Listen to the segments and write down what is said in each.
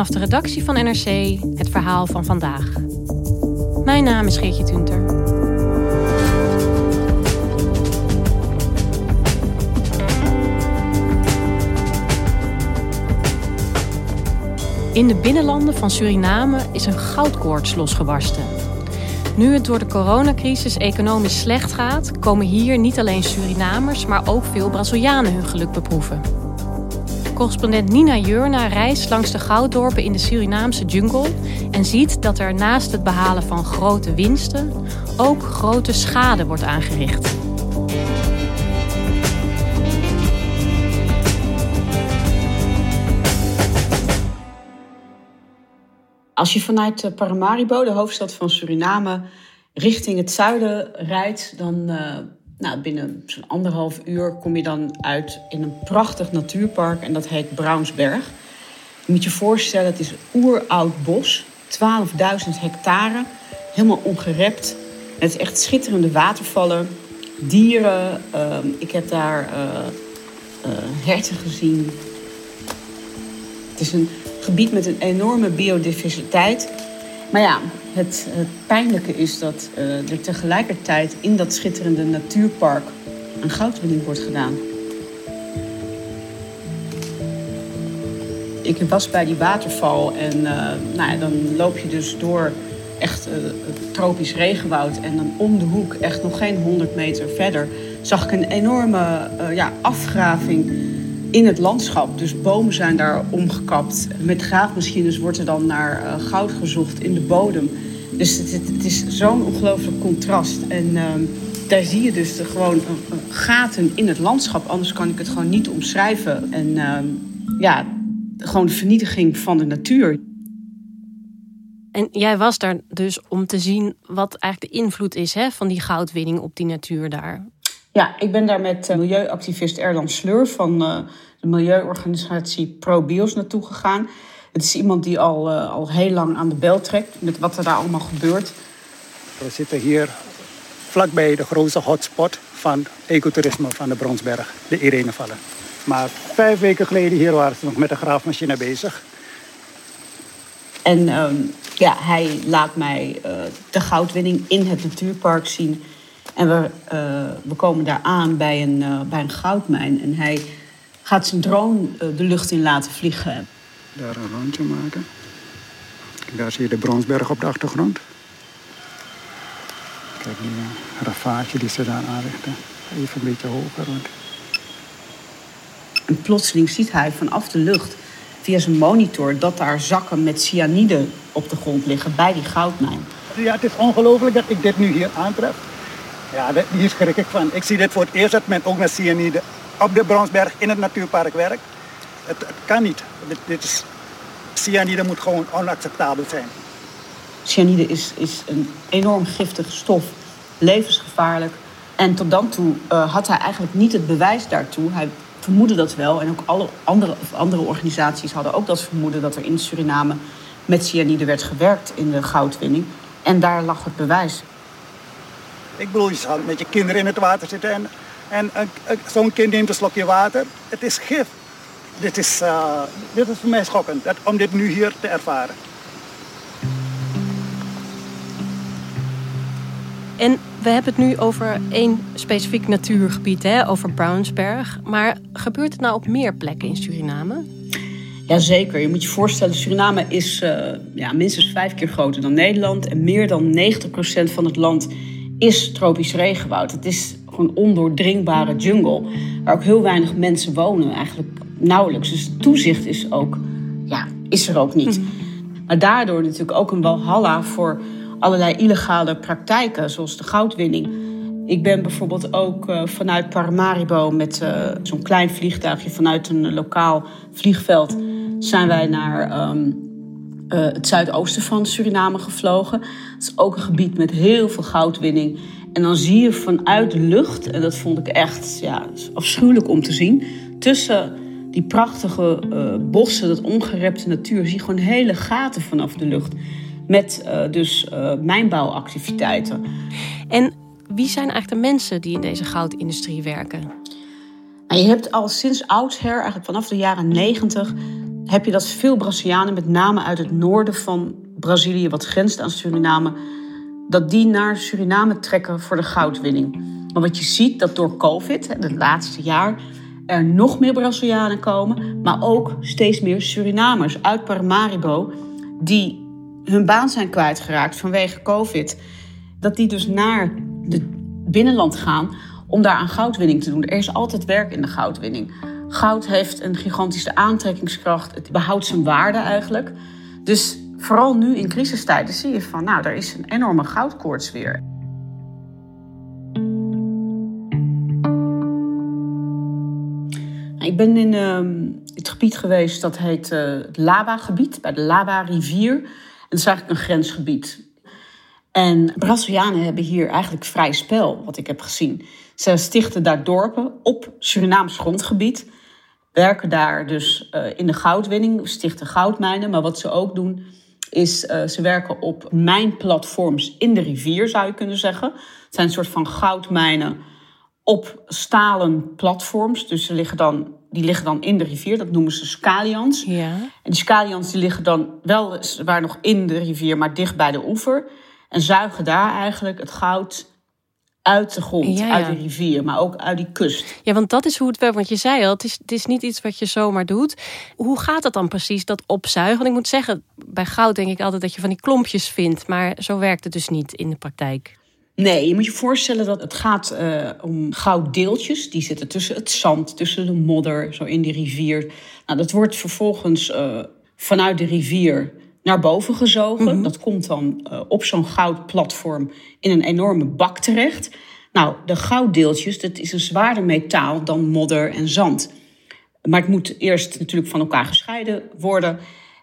Vanaf de redactie van NRC het verhaal van vandaag. Mijn naam is Geertje Tunter. In de binnenlanden van Suriname is een goudkoorts losgebarsten. Nu het door de coronacrisis economisch slecht gaat, komen hier niet alleen Surinamers, maar ook veel Brazilianen hun geluk beproeven. Correspondent Nina Jurna reist langs de gouddorpen in de Surinaamse jungle en ziet dat er naast het behalen van grote winsten ook grote schade wordt aangericht. Als je vanuit eh, Paramaribo, de hoofdstad van Suriname, richting het zuiden rijdt, dan uh, nou, binnen zo'n anderhalf uur kom je dan uit in een prachtig natuurpark en dat heet Brownsberg. Je moet je voorstellen, het is oeroud bos, 12.000 hectare, helemaal ongerept. Het is echt schitterende watervallen, dieren. Uh, ik heb daar uh, herten gezien. Het is een gebied met een enorme biodiversiteit. Maar ja, het, pijnlijke is dat uh, er tegelijkertijd in dat schitterende natuurpark een goudwinning wordt gedaan. Ik was bij die waterval en uh, nou ja, dan loop je dus door echt het tropisch regenwoud. En dan om de hoek, echt nog geen 100 meter verder, zag ik een enorme ja, afgraving in het landschap. Dus bomen zijn daar omgekapt. Met graafmachines wordt er dan naar uh, goud gezocht in de bodem. Dus het, is zo'n ongelooflijk contrast. En uh, daar zie je dus de, gewoon uh, gaten in het landschap. Anders kan ik het gewoon niet omschrijven. En ehm, ja, gewoon de vernietiging van de natuur. En jij was daar dus om te zien wat eigenlijk de invloed is hè, van die goudwinning op die natuur daar. Ja, ik ben daar met milieuactivist Erlan Sleur van uh, de milieuorganisatie ProBios naartoe gegaan. Het is iemand die al, uh, al heel lang aan de bel trekt met wat er daar allemaal gebeurt. We zitten hier vlakbij de grootste hotspot van ecotourisme van de Bronsberg, de Irenevallen. Maar vijf weken geleden hier waren ze nog met de graafmachine bezig. En um, ja, hij laat mij uh, de goudwinning in het natuurpark zien. En we, uh, we komen daar aan bij een, uh, bij een goudmijn. En hij gaat zijn drone de lucht in laten vliegen. Daar een rondje maken. Daar zie je de Bronsberg op de achtergrond. Kijk, die ravage die ze daar aanrichten. Even een beetje hoger. Want... En plotseling ziet hij vanaf de lucht via zijn monitor dat daar zakken met cyanide op de grond liggen bij die goudmijn. Ja, het is ongelooflijk dat ik dit nu hier aantref. Ja, hier schrik ik van. Ik zie dit voor het eerst dat men ook met cyanide op de Bronsberg in het natuurpark werkt. Het, kan niet. Dit, dit is, cyanide moet gewoon onacceptabel zijn. Cyanide is, is een enorm giftige stof, levensgevaarlijk. En tot dan toe uh, had hij eigenlijk niet het bewijs daartoe. Hij vermoedde dat wel. En ook alle andere, andere organisaties hadden ook dat vermoeden dat er in Suriname met cyanide werd gewerkt in de goudwinning. En daar lag het bewijs. Ik bedoel, je zal met je kinderen in het water zitten en, en zo'n kind neemt een slokje water. Het is gif. Dit is, uh, dit is voor mij schokkend dat, om dit nu hier te ervaren. En We hebben het nu over één specifiek natuurgebied, hè, over Brownsberg. Maar gebeurt het nou op meer plekken in Suriname? Jazeker. Je moet je voorstellen, Suriname is uh, ja, minstens vijf keer groter dan Nederland. En meer dan 90% van het land is tropisch regenwoud. Het is gewoon ondoordringbare jungle. Waar ook heel weinig mensen wonen, eigenlijk nauwelijks. Dus toezicht is, ook, ja, is er ook niet. Mhm. Maar daardoor natuurlijk ook een walhalla voor allerlei illegale praktijken, zoals de goudwinning. Ik ben bijvoorbeeld ook uh, vanuit Paramaribo met uh, zo'n klein vliegtuigje vanuit een lokaal vliegveld zijn wij naar um, uh, het zuidoosten van Suriname gevlogen. Het is ook een gebied met heel veel goudwinning. En dan zie je vanuit de lucht, en dat vond ik echt ja, afschuwelijk om te zien, tussen die prachtige uh, bossen, dat ongerepte natuur, zie je gewoon hele gaten vanaf de lucht. Met uh, dus mijnbouwactiviteiten. En wie zijn eigenlijk de mensen die in deze goudindustrie werken? Nou, je hebt al sinds oudsher, eigenlijk vanaf de jaren negentig, heb je dat veel Brazilianen, met name uit het noorden van Brazilië, wat grenst aan Suriname, dat die naar Suriname trekken voor de goudwinning. Maar wat je ziet, dat door COVID, het laatste jaar, er nog meer Brazilianen komen, maar ook steeds meer Surinamers uit Paramaribo, die hun baan zijn kwijtgeraakt vanwege COVID, dat die dus naar het binnenland gaan om daar aan goudwinning te doen. Er is altijd werk in de goudwinning. Goud heeft een gigantische aantrekkingskracht. Het behoudt zijn waarde eigenlijk. Dus vooral nu in crisistijden zie je van, nou, er is een enorme goudkoorts weer. Ik ben in uh, het gebied geweest dat heet uh, het Laba-gebied, bij de Laba-rivier. En dat is eigenlijk een grensgebied. En Brazilianen hebben hier eigenlijk vrij spel, wat ik heb gezien. Ze stichten daar dorpen op Surinaams grondgebied werken daar dus uh, in de goudwinning, stichten goudmijnen. Maar wat ze ook doen, is uh, ze werken op mijnplatforms in de rivier, zou je kunnen zeggen. Het zijn een soort van goudmijnen op stalen platforms. Dus ze liggen dan, die liggen dan in de rivier, dat noemen ze scalians. Ja. En die scalians die liggen dan wel waar nog in de rivier, maar dicht bij de oever. En zuigen daar eigenlijk het goud uit de grond, uit de rivier, maar ook uit die kust. Ja, want dat is hoe het werkt. Want je zei al, het is, het is niet iets wat je zomaar doet. Hoe gaat dat dan precies, dat opzuigen? Want ik moet zeggen, bij goud denk ik altijd dat je van die klompjes vindt. Maar zo werkt het dus niet in de praktijk. Nee, je moet je voorstellen dat het gaat uh, om gouddeeltjes. Die zitten tussen het zand, tussen de modder, zo in die rivier. Nou, dat wordt vervolgens uh, vanuit de rivier naar boven gezogen. Mhm. Dat komt dan uh, op zo'n goudplatform in een enorme bak terecht. Nou, de gouddeeltjes, dat is een zwaarder metaal dan modder en zand. Maar het moet eerst natuurlijk van elkaar gescheiden worden.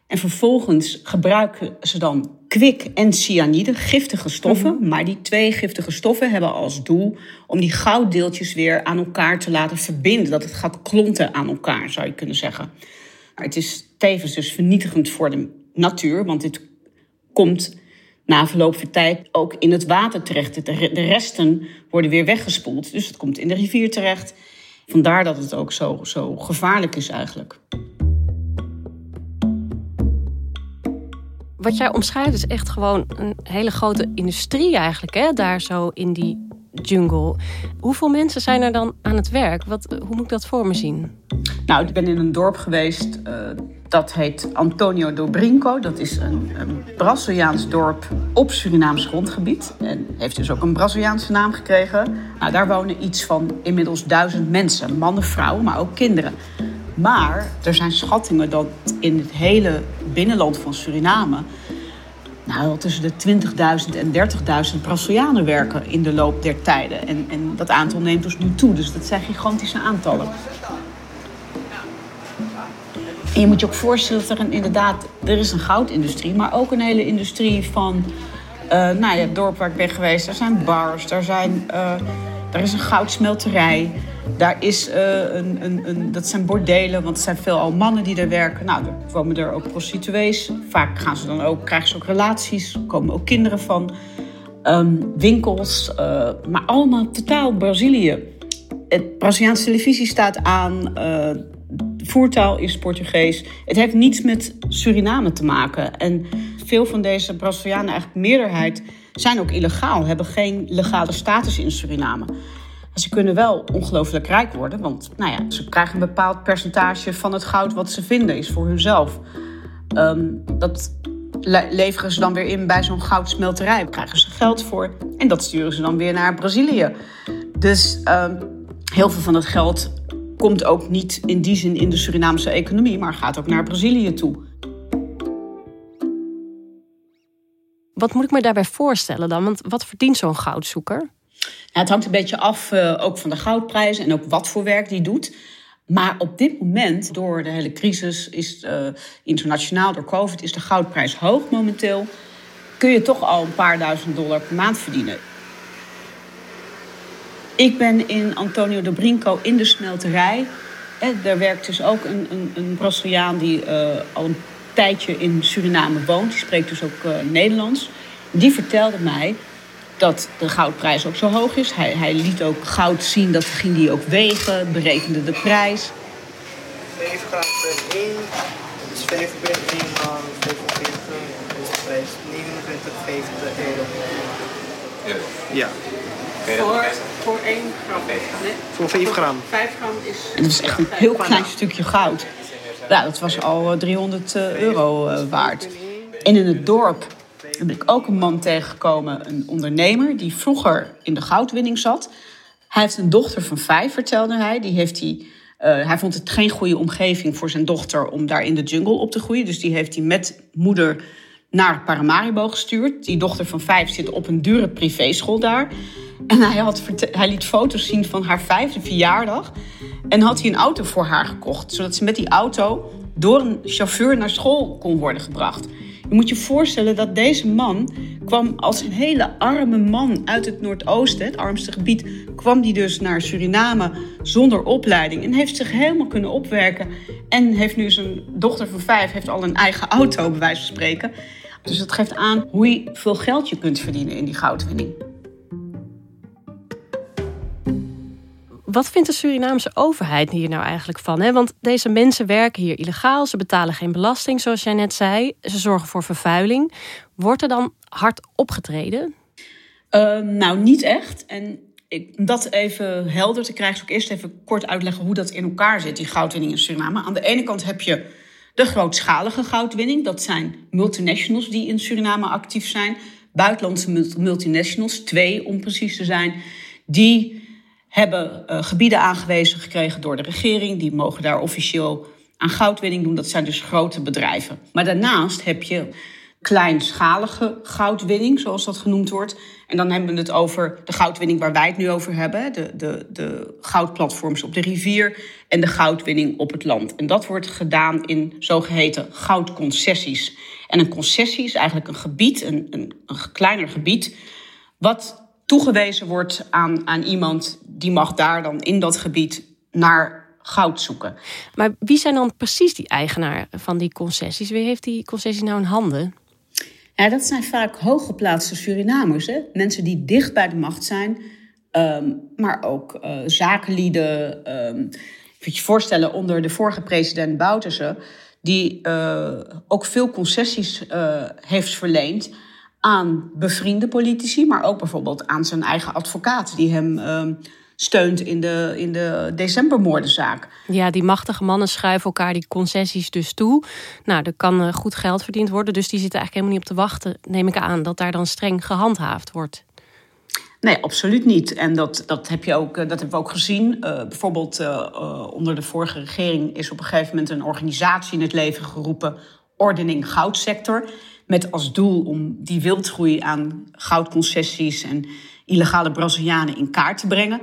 En vervolgens gebruiken ze dan kwik en cyanide, giftige stoffen. Mhm. Maar die twee giftige stoffen hebben als doel om die gouddeeltjes weer aan elkaar te laten verbinden. Dat het gaat klonten aan elkaar, zou je kunnen zeggen. Maar het is tevens dus vernietigend voor de natuur, want dit komt na verloop van tijd ook in het water terecht. De resten worden weer weggespoeld, dus het komt in de rivier terecht. Vandaar dat het ook zo, zo gevaarlijk is eigenlijk. Wat jij omschrijft is echt gewoon een hele grote industrie eigenlijk, hè? daar zo in die jungle. Hoeveel mensen zijn er dan aan het werk? Wat, hoe moet ik dat voor me zien? Nou, ik ben in een dorp geweest. Uh, dat heet Antonio do Brinco. Dat is een, een Braziliaans dorp op Surinaams grondgebied. En heeft dus ook een Braziliaanse naam gekregen. Nou, daar wonen iets van inmiddels duizend mensen. Mannen, vrouwen, maar ook kinderen. Maar er zijn schattingen dat in het hele binnenland van Suriname... Nou, tussen de 20.000 en 30.000 Brazilianen werken in de loop der tijden. En, en dat aantal neemt dus nu toe. Dus dat zijn gigantische aantallen. Je moet je ook voorstellen dat er inderdaad, er is een goudindustrie, maar ook een hele industrie van, uh, nou ja, het dorp waar ik ben geweest, er zijn bars, er, zijn, uh, er is een goudsmelterij, daar is uh, een, een, een, dat zijn bordelen, want er zijn veelal mannen die daar werken. Nou, er komen er ook prostituees. Vaak gaan ze dan ook, krijgen ze ook relaties, komen ook kinderen van. Um, winkels, maar allemaal totaal Brazilië. Het Braziliaanse televisie staat aan voertaal is Portugees. Het heeft niets met Suriname te maken. En veel van deze Brazilianen, eigenlijk meerderheid, zijn ook illegaal, hebben geen legale status in Suriname. Ze kunnen wel ongelooflijk rijk worden, want nou ja, ze krijgen een bepaald percentage van het goud wat ze vinden, is voor hunzelf. Um, dat leveren ze dan weer in bij zo'n goudsmelterij. Daar krijgen ze geld voor en dat sturen ze dan weer naar Brazilië. Dus um, heel veel van dat geld komt ook niet in die zin in de Surinaamse economie, maar gaat ook naar Brazilië toe. Wat moet ik me daarbij voorstellen dan? Want wat verdient zo'n goudzoeker? het hangt een beetje af uh, ook van de goudprijzen en ook wat voor werk die doet. Maar op dit moment, door de hele crisis, is uh, internationaal door COVID, is de goudprijs hoog momenteel. Kun je toch al een paar duizend dollar per maand verdienen. Ik ben in Antonio de Brinco in de smelterij. En daar werkt dus ook een, een, een Braziliaan die uh, al een tijdje in Suriname woont. Die spreekt dus ook uh, Nederlands. Die vertelde mij dat de goudprijs ook zo hoog is. Hij, hij liet ook goud zien, dat ging hij ook wegen, berekende de prijs. 7 gram per 1, dus 5 per 1 maal 45, is de prijs 29,50 euro. Ja. ja. Voor, voor 1 gram? Nee. Voor 5 gram. 5 gram is... En dat is echt een heel klein stukje goud. Ja, dat was al 300 eh, euro uh, waard. En in het dorp ben ik ook een man tegengekomen, een ondernemer, die vroeger in de goudwinning zat. Hij heeft een dochter van vijf, vertelde hij. Die heeft hij, uh, hij vond het geen goede omgeving voor zijn dochter om daar in de jungle op te groeien. Dus die heeft hij met moeder naar Paramaribo gestuurd. Die dochter van vijf zit op een dure privéschool daar. En hij, had, hij liet foto's zien van haar vijfde verjaardag. En had hij een auto voor haar gekocht, zodat ze met die auto door een chauffeur naar school kon worden gebracht. Je moet je voorstellen dat deze man kwam als een hele arme man uit het Noordoosten, het armste gebied, kwam die dus naar Suriname zonder opleiding en heeft zich helemaal kunnen opwerken. En heeft nu zijn dochter van vijf, heeft al een eigen auto, bij wijze van spreken. Dus dat geeft aan hoe veel geld je kunt verdienen in die goudwinning. Wat vindt de Surinaamse overheid hier nou eigenlijk van? Hè? Want deze mensen werken hier illegaal, ze betalen geen belasting, zoals jij net zei. Ze zorgen voor vervuiling. Wordt er dan hard opgetreden? Uh, nou, niet echt. En ik, om dat even helder te krijgen, zou ik eerst even kort uitleggen hoe dat in elkaar zit, die goudwinning in Suriname. Aan de ene kant heb je de grootschalige goudwinning. Dat zijn multinationals die in Suriname actief zijn. Buitenlandse multinationals, twee om precies te zijn, die hebben uh, gebieden aangewezen gekregen door de regering. Die mogen daar officieel aan goudwinning doen. Dat zijn dus grote bedrijven. Maar daarnaast heb je kleinschalige goudwinning, zoals dat genoemd wordt. En dan hebben we het over de goudwinning waar wij het nu over hebben. De, de, de goudplatforms op de rivier en de goudwinning op het land. En dat wordt gedaan in zogeheten goudconcessies. En een concessie is eigenlijk een gebied, een, een, een kleiner gebied, wat toegewezen wordt aan, aan iemand die mag daar dan in dat gebied naar goud zoeken. Maar wie zijn dan precies die eigenaar van die concessies? Wie heeft die concessie nou in handen? Ja, dat zijn vaak hooggeplaatste Surinamers. Hè? Mensen die dicht bij de macht zijn, ehm, maar ook uh, zakenlieden. Um, je je voorstellen, onder de vorige president Bouterse, die uh, ook veel concessies uh, heeft verleend aan bevriende politici, maar ook bijvoorbeeld aan zijn eigen advocaat, die hem uh, steunt in de, in de decembermoordenzaak. Ja, die machtige mannen schuiven elkaar die concessies dus toe. Nou, er kan uh, goed geld verdiend worden, dus die zitten eigenlijk helemaal niet op te wachten, neem ik aan, dat daar dan streng gehandhaafd wordt. Nee, absoluut niet. En dat, dat, heb je ook, eh, dat hebben we ook gezien. Uh, bijvoorbeeld uh, onder de vorige regering is op een gegeven moment een organisatie in het leven geroepen, Ordening Goudsector. Met als doel om die wildgroei aan goudconcessies en illegale Brazilianen in kaart te brengen.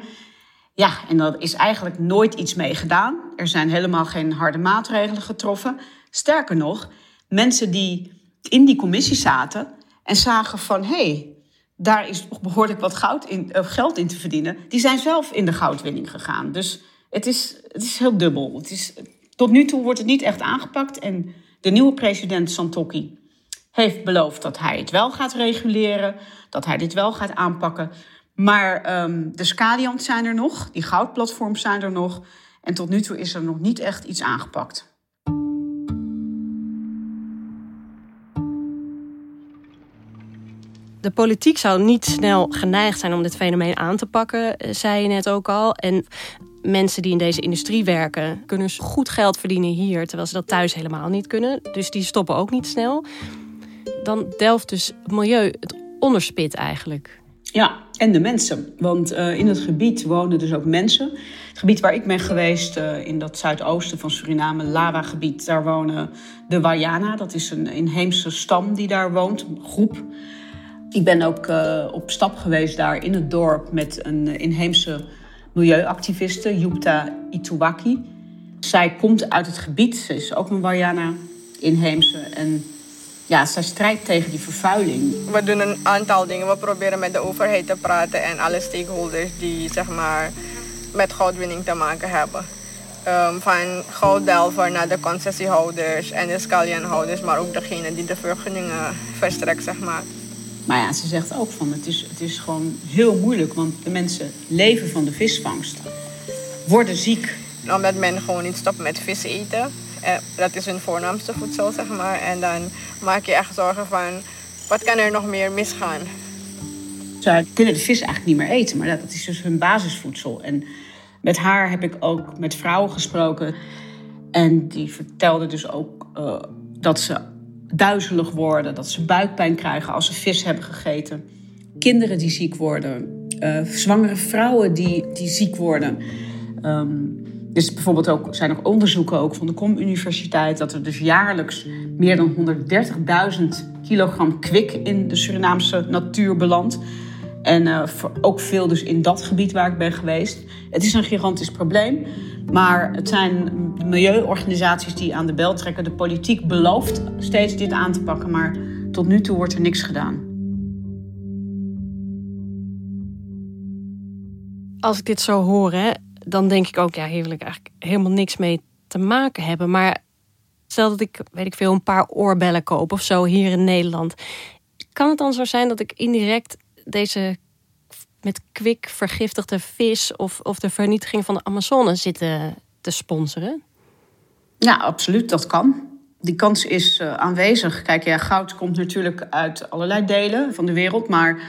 Ja, en daar is eigenlijk nooit iets mee gedaan. Er zijn helemaal geen harde maatregelen getroffen. Sterker nog, mensen die in die commissie zaten en zagen van hé, hey, daar is behoorlijk wat goud in, uh, geld in te verdienen, die zijn zelf in de goudwinning gegaan. Dus het is, het is heel dubbel. Het is, tot nu toe wordt het niet echt aangepakt. En de nieuwe president Santokki heeft beloofd dat hij het wel gaat reguleren, dat hij dit wel gaat aanpakken. Maar um, de Scadiant zijn er nog, die goudplatforms zijn er nog. En tot nu toe is er nog niet echt iets aangepakt. De politiek zou niet snel geneigd zijn om dit fenomeen aan te pakken, eh, zei je net ook al. En mensen die in deze industrie werken, kunnen goed geld verdienen hier, terwijl ze dat thuis helemaal niet kunnen. Dus die stoppen ook niet snel. Dan delft dus het milieu het onderspit eigenlijk. Ja, en de mensen. Want uh, in het gebied wonen dus ook mensen. Het gebied waar ik ben geweest, uh, in dat zuidoosten van Suriname, Lawa-gebied, daar wonen de Wayana. Dat is een inheemse stam die daar woont, een groep. Ik ben ook uh, op stap geweest daar in het dorp met een inheemse milieuactiviste, Yupta Ituwaki. Zij komt uit het gebied, ze is ook een Wayana, inheemse. En ja, zij strijdt tegen die vervuiling. We doen een aantal dingen. We proberen met de overheid te praten en alle stakeholders die zeg maar, met goudwinning te maken hebben. Um, van gouddelver naar de concessiehouders en de scalionhouders, maar ook degene die de vergunningen verstrekt, zeg maar. Maar ja, ze zegt ook van het is, het is gewoon heel moeilijk, want de mensen leven van de visvangst, worden ziek. Omdat men gewoon niet stopt met vis eten. Eh, dat is hun voornaamste voedsel, zeg maar. En dan maak je echt zorgen van, wat kan er nog meer misgaan? Ze kunnen de vis eigenlijk niet meer eten, maar dat is dus hun basisvoedsel. En met haar heb ik ook met vrouwen gesproken. En die vertelden dus ook uh, dat ze duizelig worden, dat ze buikpijn krijgen als ze vis hebben gegeten. Kinderen die ziek worden, uh, zwangere vrouwen die, die ziek worden. Um, dus bijvoorbeeld ook, zijn er onderzoeken ook van de KOM Universiteit dat er dus jaarlijks meer dan 130.000 kilogram kwik in de Surinaamse natuur belandt. En uh, ook veel dus in dat gebied waar ik ben geweest. Het is een gigantisch probleem. Maar het zijn milieuorganisaties die aan de bel trekken. De politiek belooft steeds dit aan te pakken. Maar tot nu toe wordt er niks gedaan. Als ik dit zo hoor, hè, dan denk ik ook, ja, hier wil ik eigenlijk helemaal niks mee te maken hebben. Maar stel dat ik, weet ik veel, een paar oorbellen koop of zo hier in Nederland. Kan het dan zo zijn dat ik indirect deze met kwik vergiftigde vis of, of de vernietiging van de Amazone zitten te sponsoren? Ja, absoluut, dat kan. Die kans is uh, aanwezig. Kijk, ja, goud komt natuurlijk uit allerlei delen van de wereld, maar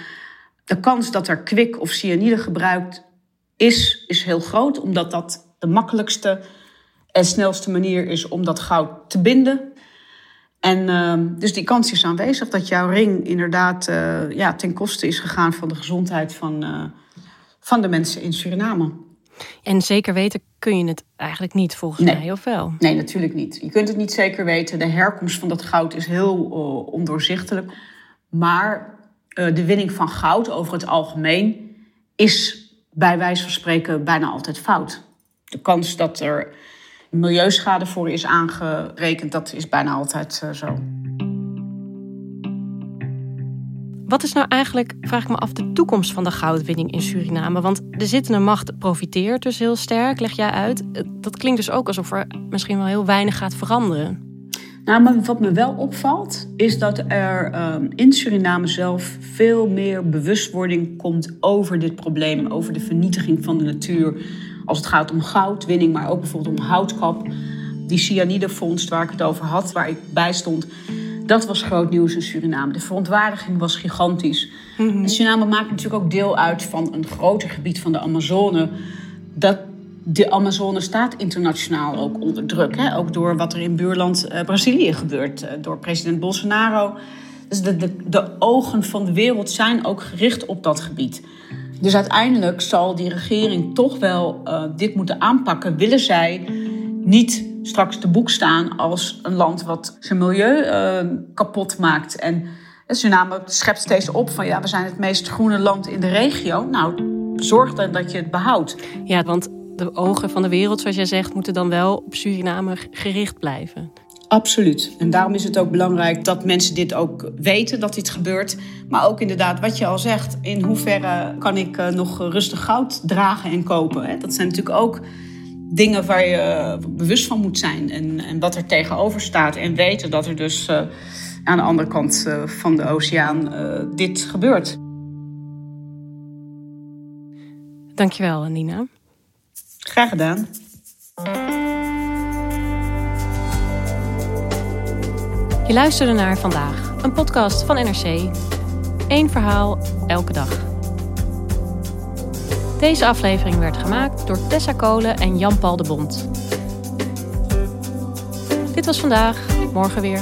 de kans dat er kwik of cyanide gebruikt is, is heel groot, omdat dat de makkelijkste en snelste manier is om dat goud te binden. En uh, dus die kans is aanwezig dat jouw ring inderdaad uh, ja, ten koste is gegaan van de gezondheid van, uh, van de mensen in Suriname. En zeker weten kun je het eigenlijk niet volgens nee. mij, of wel? Nee, natuurlijk niet. Je kunt het niet zeker weten. De herkomst van dat goud is heel uh, ondoorzichtelijk. Maar de winning van goud over het algemeen is bij wijze van spreken bijna altijd fout. De kans dat er milieuschade voor is aangerekend, dat is bijna altijd uh, zo. Wat is nou eigenlijk, vraag ik me af, de toekomst van de goudwinning in Suriname? Want de zittende macht profiteert dus heel sterk, leg jij uit. Dat klinkt dus ook alsof er misschien wel heel weinig gaat veranderen. Nou, maar wat me wel opvalt, is dat er um, in Suriname zelf veel meer bewustwording komt over dit probleem, over de vernietiging van de natuur. Als het gaat om goudwinning, maar ook bijvoorbeeld om houtkap. Die cyanidefonds waar ik het over had, waar ik bij stond, dat was groot nieuws in Suriname. De verontwaardiging was gigantisch. Mm -hmm. Suriname maakt natuurlijk ook deel uit van een groter gebied van de Amazone. Dat de Amazone staat internationaal ook onder druk. Hè? Ook door wat er in buurland uh, Brazilië gebeurt, uh, door president Bolsonaro. Dus de, de, de, ogen van de wereld zijn ook gericht op dat gebied. Dus uiteindelijk zal die regering toch wel uh, dit moeten aanpakken. Willen zij niet straks te boek staan als een land wat zijn milieu kapot maakt. En Suriname schept steeds op van ja, we zijn het meest groene land in de regio. Nou, zorg dan dat je het behoudt. Ja, want de ogen van de wereld, zoals jij zegt, moeten dan wel op Suriname gericht blijven. Absoluut. En daarom is het ook belangrijk dat mensen dit ook weten, dat dit gebeurt. Maar ook inderdaad, wat je al zegt, in hoeverre kan ik nog rustig goud dragen en kopen? Dat zijn natuurlijk ook dingen waar je bewust van moet zijn. En, en wat er tegenover staat. En weten dat er dus uh, aan de andere kant van de oceaan dit gebeurt. Dankjewel, Nina. Graag gedaan. Je luisterde naar vandaag, een podcast van NRC. Eén verhaal, elke dag. Deze aflevering werd gemaakt door Tessa Kolen en Jan-Paul de Bond. Dit was vandaag, morgen weer.